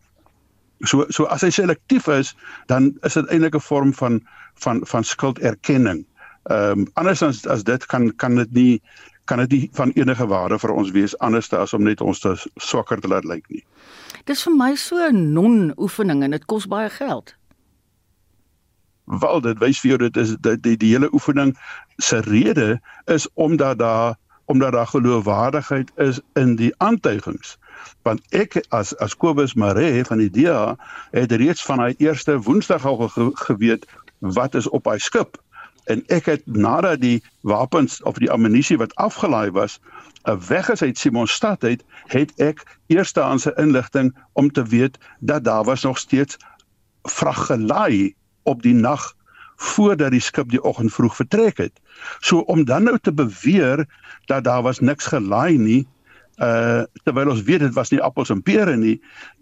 so so as hy selektief is, dan is dit eintlik 'n vorm van van van skulderkenning. Ehm um, anders as as dit kan kan dit nie kan dit nie van enige waarde vir ons wees anders as om net ons te swakker te laat lyk nie. Dis vir my so 'n non-oefening en dit kos baie geld. Wel dit wys vir jou dit is dit die, die hele oefening se rede is omdat daar omdat daar geloofwaardigheid is in die aantuigings. Want ek as as Kobus Maree van die DA het reeds van hy eerste Woensdag al ge, geweet wat is op hy skip en ek het nadat die wapens of die ammunisie wat afgelaai was weg is uit Simonstad uit het ek eerstehandse inligting om te weet dat daar was nog steeds vrag gelaai op die nag voordat die skip die oggend vroeg vertrek het. So om dan nou te beweer dat daar was niks gelaai nie uh terwyl ons weet dit was nie appels en pere nie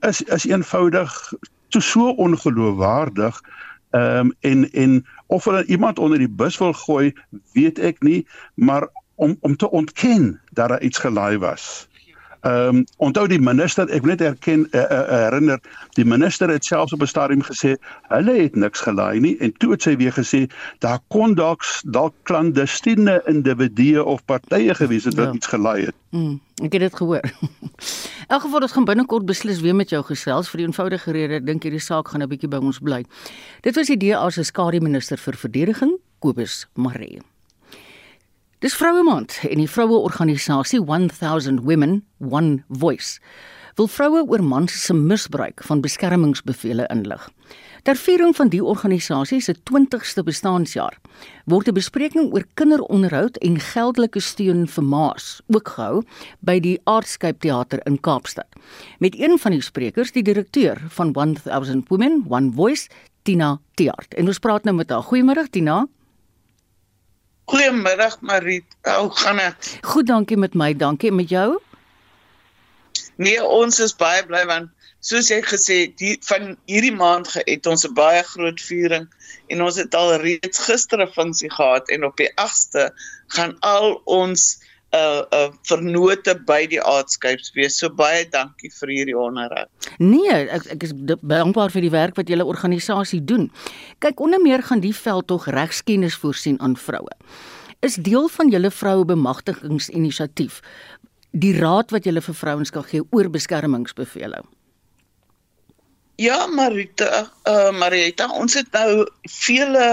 is is eenvoudig so so ongeloofwaardig Ehm um, en en of hulle iemand onder die bus wil gooi, weet ek nie, maar om om te ontken dat daar iets gelaai was. Ehm um, onthou die minister, ek wil net erken uh, uh, herinner, die minister het selfs op 'n stadium gesê hulle het niks gelaai nie en toe het sy weer gesê daar kon dalk dalk klandestiene individue of partye gewees het wat ja. iets gelaai het. Mm, ek het dit gehoor. In elk geval ons gaan binnekort beslis weer met jou gesels vir die eenvoudige rede dink hierdie saak gaan 'n bietjie by ons bly. Dit was die DA se skadu minister vir verdediging, Kobus Maree. Dis Vroue Maand en die vroue organisasie 1000 Women One Voice wil vroue oor mans se misbruik van beskermingsbevele inlig. Ter viering van die organisasie se 20ste bestaanjaar word 'n bespreking oor kinderonderhoud en geldelike steun vir ma's ook gehou by die Aardskyp Theater in Kaapstad. Met een van die sprekers, die direkteur van 1000 Women One Voice, Tina Tiart. En ons praat nou met haar. Goeiemôre Tina. Goeiemiddag Marie. Hoe gaan dit? Goed, dankie met my. Dankie met jou. Nee, ons is baie bly want soos jy gesê die van hierdie maand het ons 'n baie groot viering en ons het al reeds gister 'n funksie gehad en op die 8ste gaan al ons uh uh vernote by die aardskyps wees. So baie dankie vir hierdie onderhoud. Nee, ek ek is dankbaar vir die werk wat julle organisasie doen. Kyk, onder meer gaan die veld tog regskennis voorsien aan vroue. Is deel van julle vroue bemagtigingsinisiatief die raad wat julle vir vrouens kan gee oor beskermingsbevele. Ja, Marita, uh Marita, ons het nou vele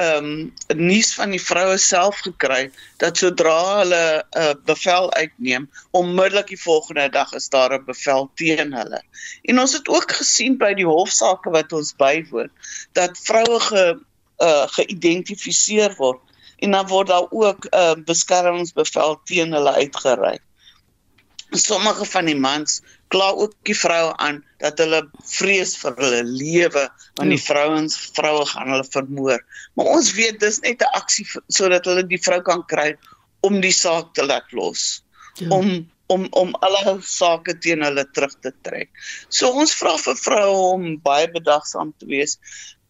ehm um, nuus van die vroue self gekry dat sodra hulle 'n uh, bevel uitneem, onmiddellik die volgende dag is daar 'n bevel teen hulle. En ons het ook gesien by die hofsaake wat ons bywoon dat vroue ge uh geïdentifiseer word en dan word daar ook 'n uh, beskermingsbevel teen hulle uitgereik sommige van die mans kla ook die vroue aan dat hulle vrees vir hulle lewe want die vrouens vroue gaan hulle vermoor. Maar ons weet dis net 'n aksie sodat hulle die vrou kan kry om die saak te laat los. Ja. Om om om alle sake teen hulle terug te trek. So ons vra vir vroue om baie bedagsaam te wees.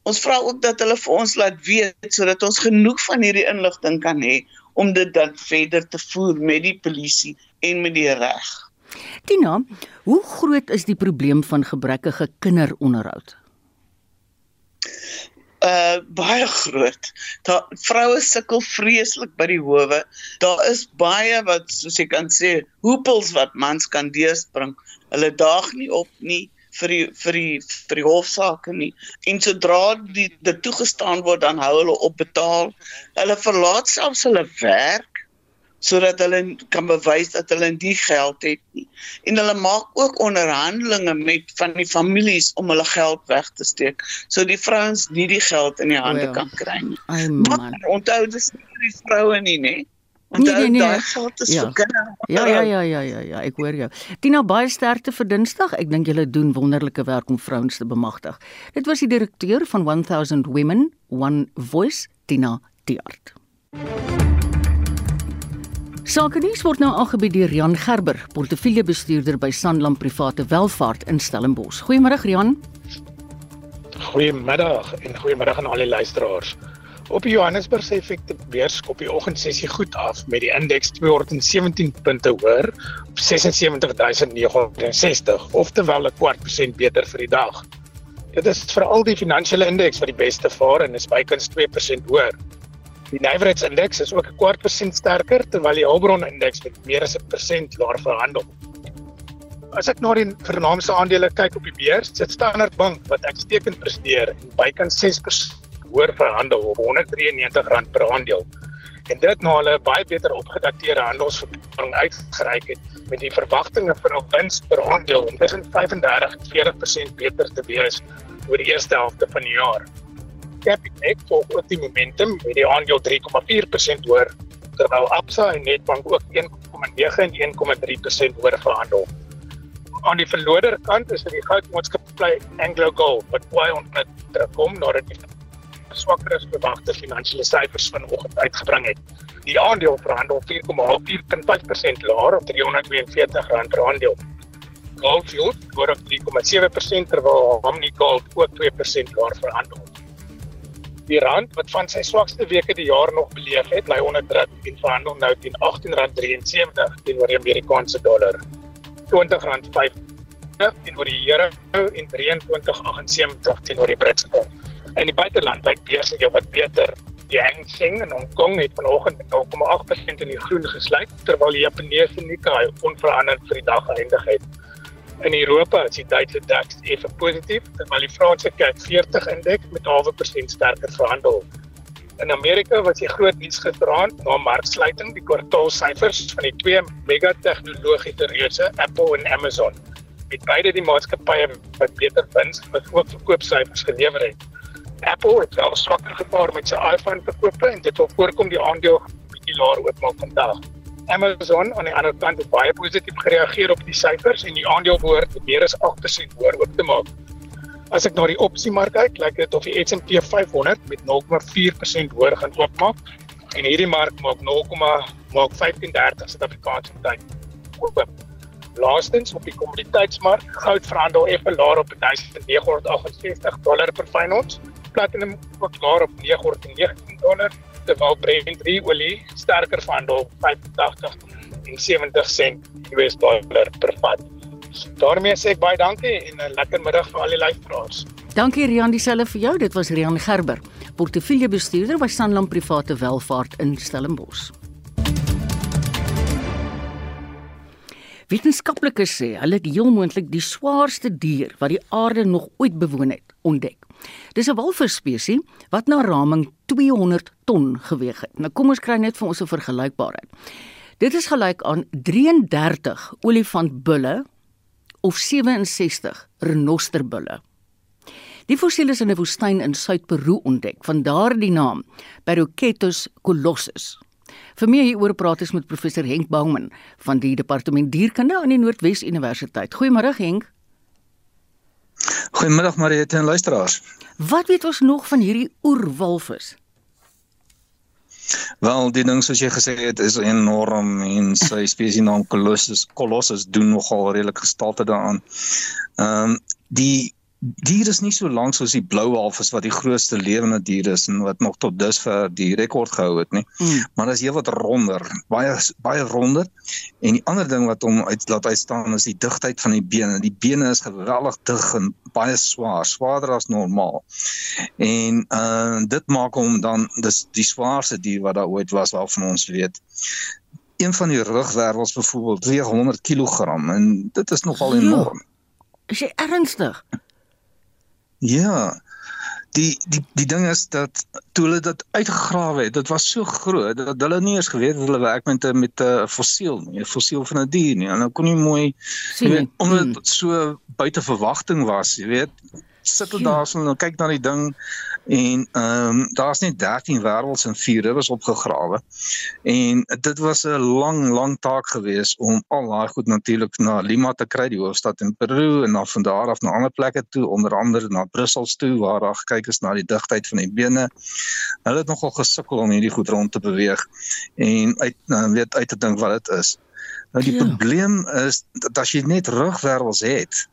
Ons vra ook dat hulle vir ons laat weet sodat ons genoeg van hierdie inligting kan hê om dit dan verder te voer met die polisie en met die reg. Tina, hoe groot is die probleem van gebrekkige kinderonderhoud? uh baie groot. Daar vroue sukkel vreeslik by die howe. Daar is baie wat soos jy kan sê, hoepels wat mans kan deurspring. Hulle daag nie op nie vir die vir die vir die hofsaake nie. En sodra die dit toegestaan word, dan hou hulle op betaal. Hulle verlaat selfs hulle werk sodat hulle kan bewys dat hulle nie geld het nie. En hulle maak ook onderhandelinge met van die families om hulle geld weg te steek, so die vrouens nie die geld in die hande well. kan kry nie. Maar onthou dis nie die vroue nie, nê? Nee, nee, nee. Daai geld is ja. vir kinders. Ja, ja, ja, ja, ja, ja, ek hoor jou. Tina baie sterkte vir Dinsdag. Ek dink julle doen wonderlike werk om vrouens te bemagtig. Dit was die direkteur van 1000 Women, One Voice, Tina Tiart. Sakenuus word nou aangebied deur Jan Gerber, portefeuljebestuurder by Sanlam Private Welvaart in Stellenbosch. Goeiemôre Jan. Goeiemiddag en goeiemôre aan al die luisteraars. Op die Johannesburg se effekte beurs skop die oggendsessie goed af met die indeks 217 punte hoër op 76960, oftewel 'n kwart persent beter vir die dag. Dit is vir al die finansiële indeks wat die beste vaar en is bykans 2% hoër. Die nywerheidsindeks is ook 'n kwart persent sterker terwyl die Hulbron indeks met meer as 'n persent laer verhandel. As ek na die vernaamste aandele kyk op die beurs, sit Standard Bank wat uitstekend presteer en bykans 6% hoër verhandel op R193 per aandeel. En dit na hulle baie beter opgedateerde handelsverklaring uitgereik het met die verwagtinge vir 'n wins per aandeel tussen 35 en 40% beter te wees oor die eerste helfte van die jaar. Capitec volg ook die momentum met die aandeel 3,4% hoër terwyl Absa en Nedbank ook 1,9 en 1,3% hoër verhandel. Aan die verloder kant is dit die goudmaatskappy AngloGold wat baie onder kom nadat die swakker as verwagte finansiële syfers vanoggend uitgebring het. Die aandeel verhandel 4,5% laer op R342 per aandeel. Gold Field word op 3,7% terwyl Omni Gold ook 2% laer verhandel die rand wat van sy swakste weke die jaar nog beleef het, bly onder druk en verhandel nou teen R18.73 teenoor die Amerikaanse dollar. R20.5 teenoor die euro en R23.78 teenoor die Britse pond. In die buiteland lyk beurse jou wat beter. Die Hang Seng in Hong Kong het vanoggend met 0,8% in die groen gesluit terwyl die Japaneese Nikkei onveranderd vir die dag geëindig het. In Europa is die Duitse DAX effe positief terwyl die Franse CAC 40 indeks met 0.5% sterker verhandel. In Amerika was die groot nuus gisteraand na marksluiting die kwartaalsyfers van die twee megategnologiese reuse Apple en Amazon. Met beide die maatskappye wat beter wins wat ook verkoopsyfers gelewer het. Apple het wel swakker gepaar met sy iPhone verkope en dit wil voorkom die aandeel bietjie laer oopmaak vandag. Amazon aan die ander kant het baie positief gereageer op die syfers en die aandeel behoort meer as 8% hoër op te maak. As ek na die opsiemark kyk, lyk dit of die S&P 500 met 0,4% hoër gaan oopmaak en hierdie mark maak 0,35 Suid-Afrikaanse tyd oop. Laastens op die kommoditeitsmark, goud verhandel effe laer op 1968 dollar per fyn ons, platinum ook laer op 919 dollar terwyl Brent 3 olie sterker verhandel 85 70 sent US dollar per vat. Daarmee sê ek baie dankie en 'n lekker middag vir al die luisteraars. Dankie Rian dieselfde vir jou. Dit was Rian Gerber, portefeuljebestuurder by Sanlam Private Welvaart in Stellenbosch. Wetenskaplikes sê hulle het heel moontlik die swaarste dier wat die aarde nog ooit bewoon het ontdek. Dis 'n walvisspesies wat na raming 200 ton geweg het. Nou kom ons kry net vir ons 'n vergelykbaarheid. Dit is gelyk aan 33 olifantbulle of 67 renosterbulle. Die fossiel is in 'n woestyn in Suid-Peru ontdek, van daardie naam, Paraketos colossus. Vir meer hieroor praat ons met professor Henk Bouman van die departement dierkunde aan die Noordwes Universiteit. Goeiemôre Henk. Goeiemiddag Mariette en luisteraars. Wat weet ons nog van hierdie oerwalvis? Wel, die ding soos jy gesê het is enorm en sy spesies naam Colossus Colossus doen nogal redelik gestalte daaraan. Ehm um, die dier is nie so lank soos die blou walvis wat die grootste lewende dier is en wat nog tot dusver die rekord gehou het nie. Mm. Maar dit is heelwat ronder, baie baie ronder. En die ander ding wat hom uit laat uitstaan is die digtheid van die bene. Die bene is geweldig dig en baie swaar, swaarder as normaal. En uh dit maak hom dan dis die swaarste dier wat daar ooit was waarvan ons weet een van die rugwervels byvoorbeeld 300 kg en dit is nogal enorm. Is jy ernstig? Ja. Die die die ding is dat toe hulle dit uitgegrawe het, dit was so groot dat hulle nie eens geweet het hulle werk met met 'n fossiel nie, 'n fossiel van 'n dier nie. En nou kon jy mooi sien weet, omdat dit hmm. so buite verwagting was, jy weet, sit hulle daar so en kyk na die ding en ehm um, daar's net 13 wêrelds en 4 rivers opgegrawe. En dit was 'n lang lang taak geweest om al daai goed natuurlik na Lima te kry, die hoofstad in Peru en dan van daar af na ander plekke toe, onder andere na Brussel toe waar daar gekyk is na die digtheid van die bene. Hulle het nogal gesukkel om hierdie goed rond te beweeg en uit nou weet uit te dink wat dit is. Nou die ja. probleem is dat as jy net rugwervels het,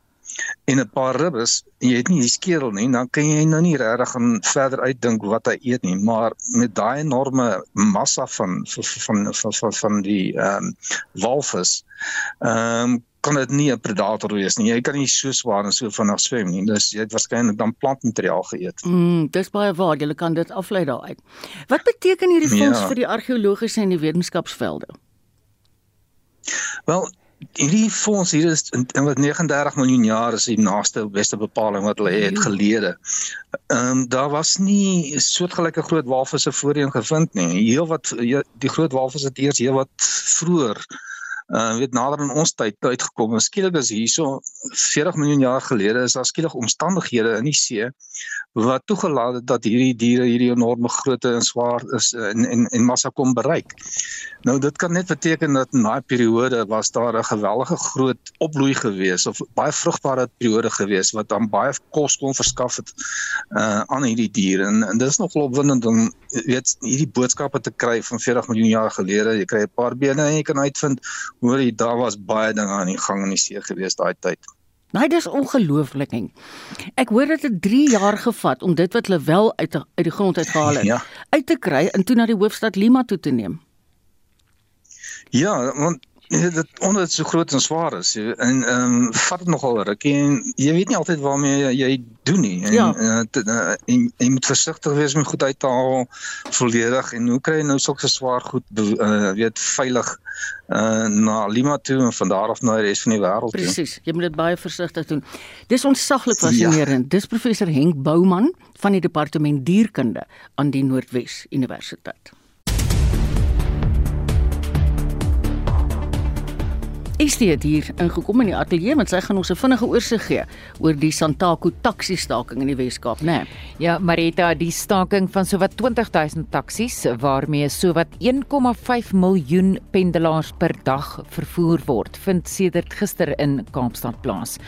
en 'n paar ribbes en jy het nie die skedel nie, dan kan jy nou nie regtig gaan verder uitdink wat hy eet nie, maar met daai enorme massa van van van van, van die ehm um, walvis ehm um, kan dit nie 'n predator wees nie. Jy kan nie so swaar en so vinnig swem nie. Dus jy het waarskynlik dan plantmateriaal geëet. Mm, dis baie waar. Jy kan dit aflei daaruit. Wat beteken hierdie fonds ja. vir die argeologiese en die wetenskapsvelde? Wel, hierdie fonds hier is in, in wat 39 miljoen jaar is die naaste beste bepaling wat hulle het gelede. Ehm um, daar was nie soortgelyke groot walvisse voorheen gevind nie. Heel wat die groot walvisse het eers heel wat vroeër uh weet nader aan ons tyd uitgekom. Skielik is hierso 40 miljoen jaar gelede is daar skielik omstandighede in die see wat toegelaat het dat hierdie diere hierdie enorme grootte en swaar is en en en massa kom bereik. Nou dit kan net beteken dat in daai periode was daar 'n geweldige groot opbloei gewees of baie vrugbare periode gewees wat dan baie kos kon verskaf het uh aan hierdie diere en, en dit is nogal opwindend om weet hierdie boodskappe te kry van 40 miljoen jaar gelede. Jy kry 'n paar bene en jy kan uitvind hoor jy daar was baie dinge aan die gang in die see gewees daai tyd. Nee, dis ongelooflik. Ek hoor dit het 3 jaar gevat om dit wat hulle wel uit die, uit die grond uitgehaal het ja. uit te kry en toe na die hoofstad Lima toe te neem. Ja, want Ja, dit onder dit so groot en swaar is en ehm um, vat dit nogal ruk en jy weet nie altyd waarmee jy, jy doen nie en, ja. uh, te, uh, en jy moet versigtig wees om goed uit te haal volledig en hoe kry jy nou sulke swaar goed uh, weet veilig uh, na Lima toe en van daar af na die res van die wêreld toe. Presies, jy moet dit baie versigtig doen. Dis ontsaglik fascinerend. Ja. Dis professor Henk Bouman van die departement dierkunde aan die Noordwes Universiteit. Estie het hier ingekom in die ateljee want sy gaan ons 'n vinnige oorsig gee oor die Santaku taxi staking in die Wes-Kaap, né? Nee. Ja, Marita, die staking van sowat 20000 taksies waarmee sowat 1,5 miljoen pendelaars per dag vervoer word, vind sedert gister in Kaapstad plaas.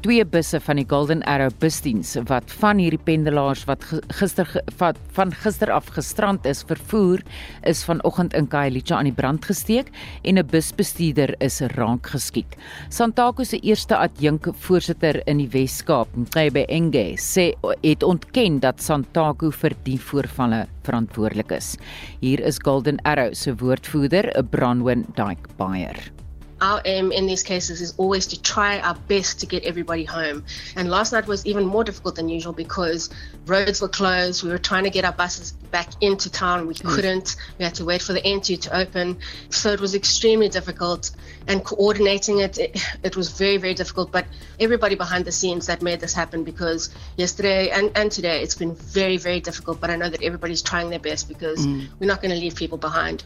Twee busse van die Golden Arrow busdiens wat van hierdie pendelaars wat gister wat van gister af gestrand is vervoer, is vanoggend in Khayelitsha aan die brand gesteek en 'n busbestuurder is raak raak geskiet. Santaku se eerste adjunk voorsitter in die Wes-Kaap, Nkebe Enge, sê het ontken dat Santaku vir die voorvalle verantwoordelik is. Hier is Golden Arrow se woordvoerder, Bronwyn Dyke Bayer. Our aim in these cases is always to try our best to get everybody home. And last night was even more difficult than usual because roads were closed. We were trying to get our buses back into town. We mm. couldn't. We had to wait for the N2 to open. So it was extremely difficult. And coordinating it, it, it was very, very difficult. But everybody behind the scenes that made this happen because yesterday and, and today it's been very, very difficult. But I know that everybody's trying their best because mm. we're not going to leave people behind.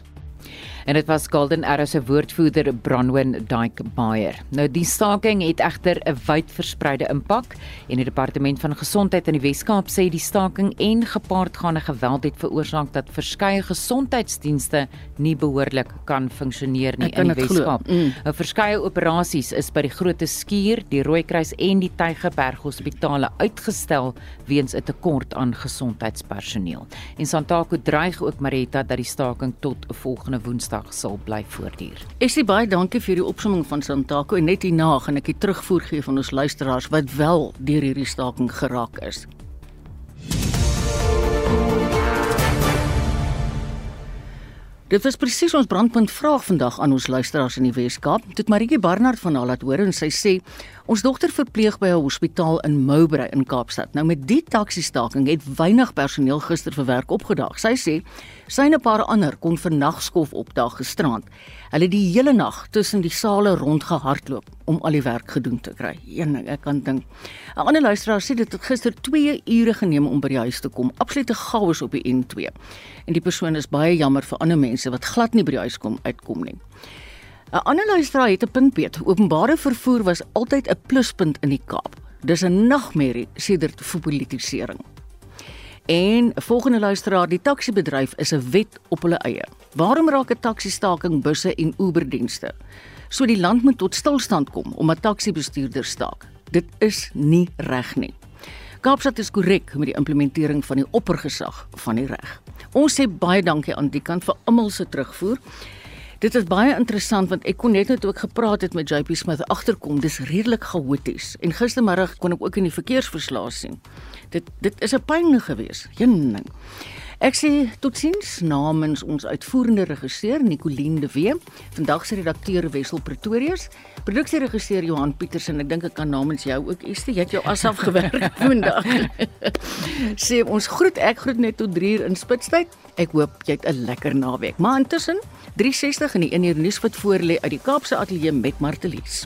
En dit was Golden Arrow se woordvoerder Bronwyn Dyke Bayer. Nou die staking het egter 'n wyd verspreide impak en die departement van gesondheid in die Wes-Kaap sê die staking en gepaardgaande geweld het veroorsaak dat verskeie gesondheidsdienste nie behoorlik kan funksioneer nie in die Wes-Kaap. Mm. Nou verskeie operasies is by die Grote Skuur, die Rooikruis en die Tygerberg Hospitale uitgestel weens 'n tekort aan gesondheidspersoneel. En Santaku dreig ook Marita dat die staking tot volgende Woensdag Woensdag sal bly voortduur. Esie baie dankie vir die opsomming van Santako en net hierna gaan ek die terugvoer gee van ons luisteraars wat wel deur hierdie staking geraak is. Dit was presies ons brandpunt vraag vandag aan ons luisteraars in die Weskaap. Dit Maritje Barnard van haar laat hoor en sy sê ons dogter verpleeg by 'n hospitaal in Mowbray in Kaapstad. Nou met die taxi staking het weinig personeel gister vir werk opgedaag. Sy sê sy en 'n paar ander kon vir nagskof opdaag gisterand. Hulle het die hele nag tussen die sale rondgehardloop om al die werk gedoen te kry. Een ding ek kan dink. 'n Ander luisteraar sê dit het gister 2 ure geneem om by die huis te kom. Absolute chaos op die N2. En die persoon is baie jammer vir ander mense wat glad nie by die huis kom uitkom nie. 'n Ander luisteraar het 'n punt beet. Openbare vervoer was altyd 'n pluspunt in die Kaap. Dis 'n nagmerrie sedert verpolitisering. En 'n volgende luisteraar, die taxi-bedryf is 'n wet op hulle eie. Waarom raak 'n taxi-staking busse en Uber-dienste? So die land moet tot stilstand kom omdat taxi-bestuurders staak. Dit is nie reg nie. Kaapstad is korrek met die implementering van die oppergesag van die reg. Ons sê baie dankie aan die kant vir almal se terugvoer. Dit is baie interessant want ek kon net net ook gepraat het met JP Smith agterkom. Dis redelik chaoties. En gistermiddag kon ek ook in die verkeersverslae sien. Dit dit is 'n pyn gewees. Jenning. Ek sê totiens namens ons uitvoerende regisseur Nicoline de Wee, vandag se redakteur Wessel Pretorius, produksieregisseur Johan Pietersen. Ek dink ek kan namens jou ook Estie, jy het jou as afgewerk vandag. sê ons groet ek groet net tot 3 uur in Spitstyd. Ek hoop jy het 'n lekker naweek. Maar intussen 360 in die 1 uur nuus wat voor lê uit die Kaapse ateljee met Martelies.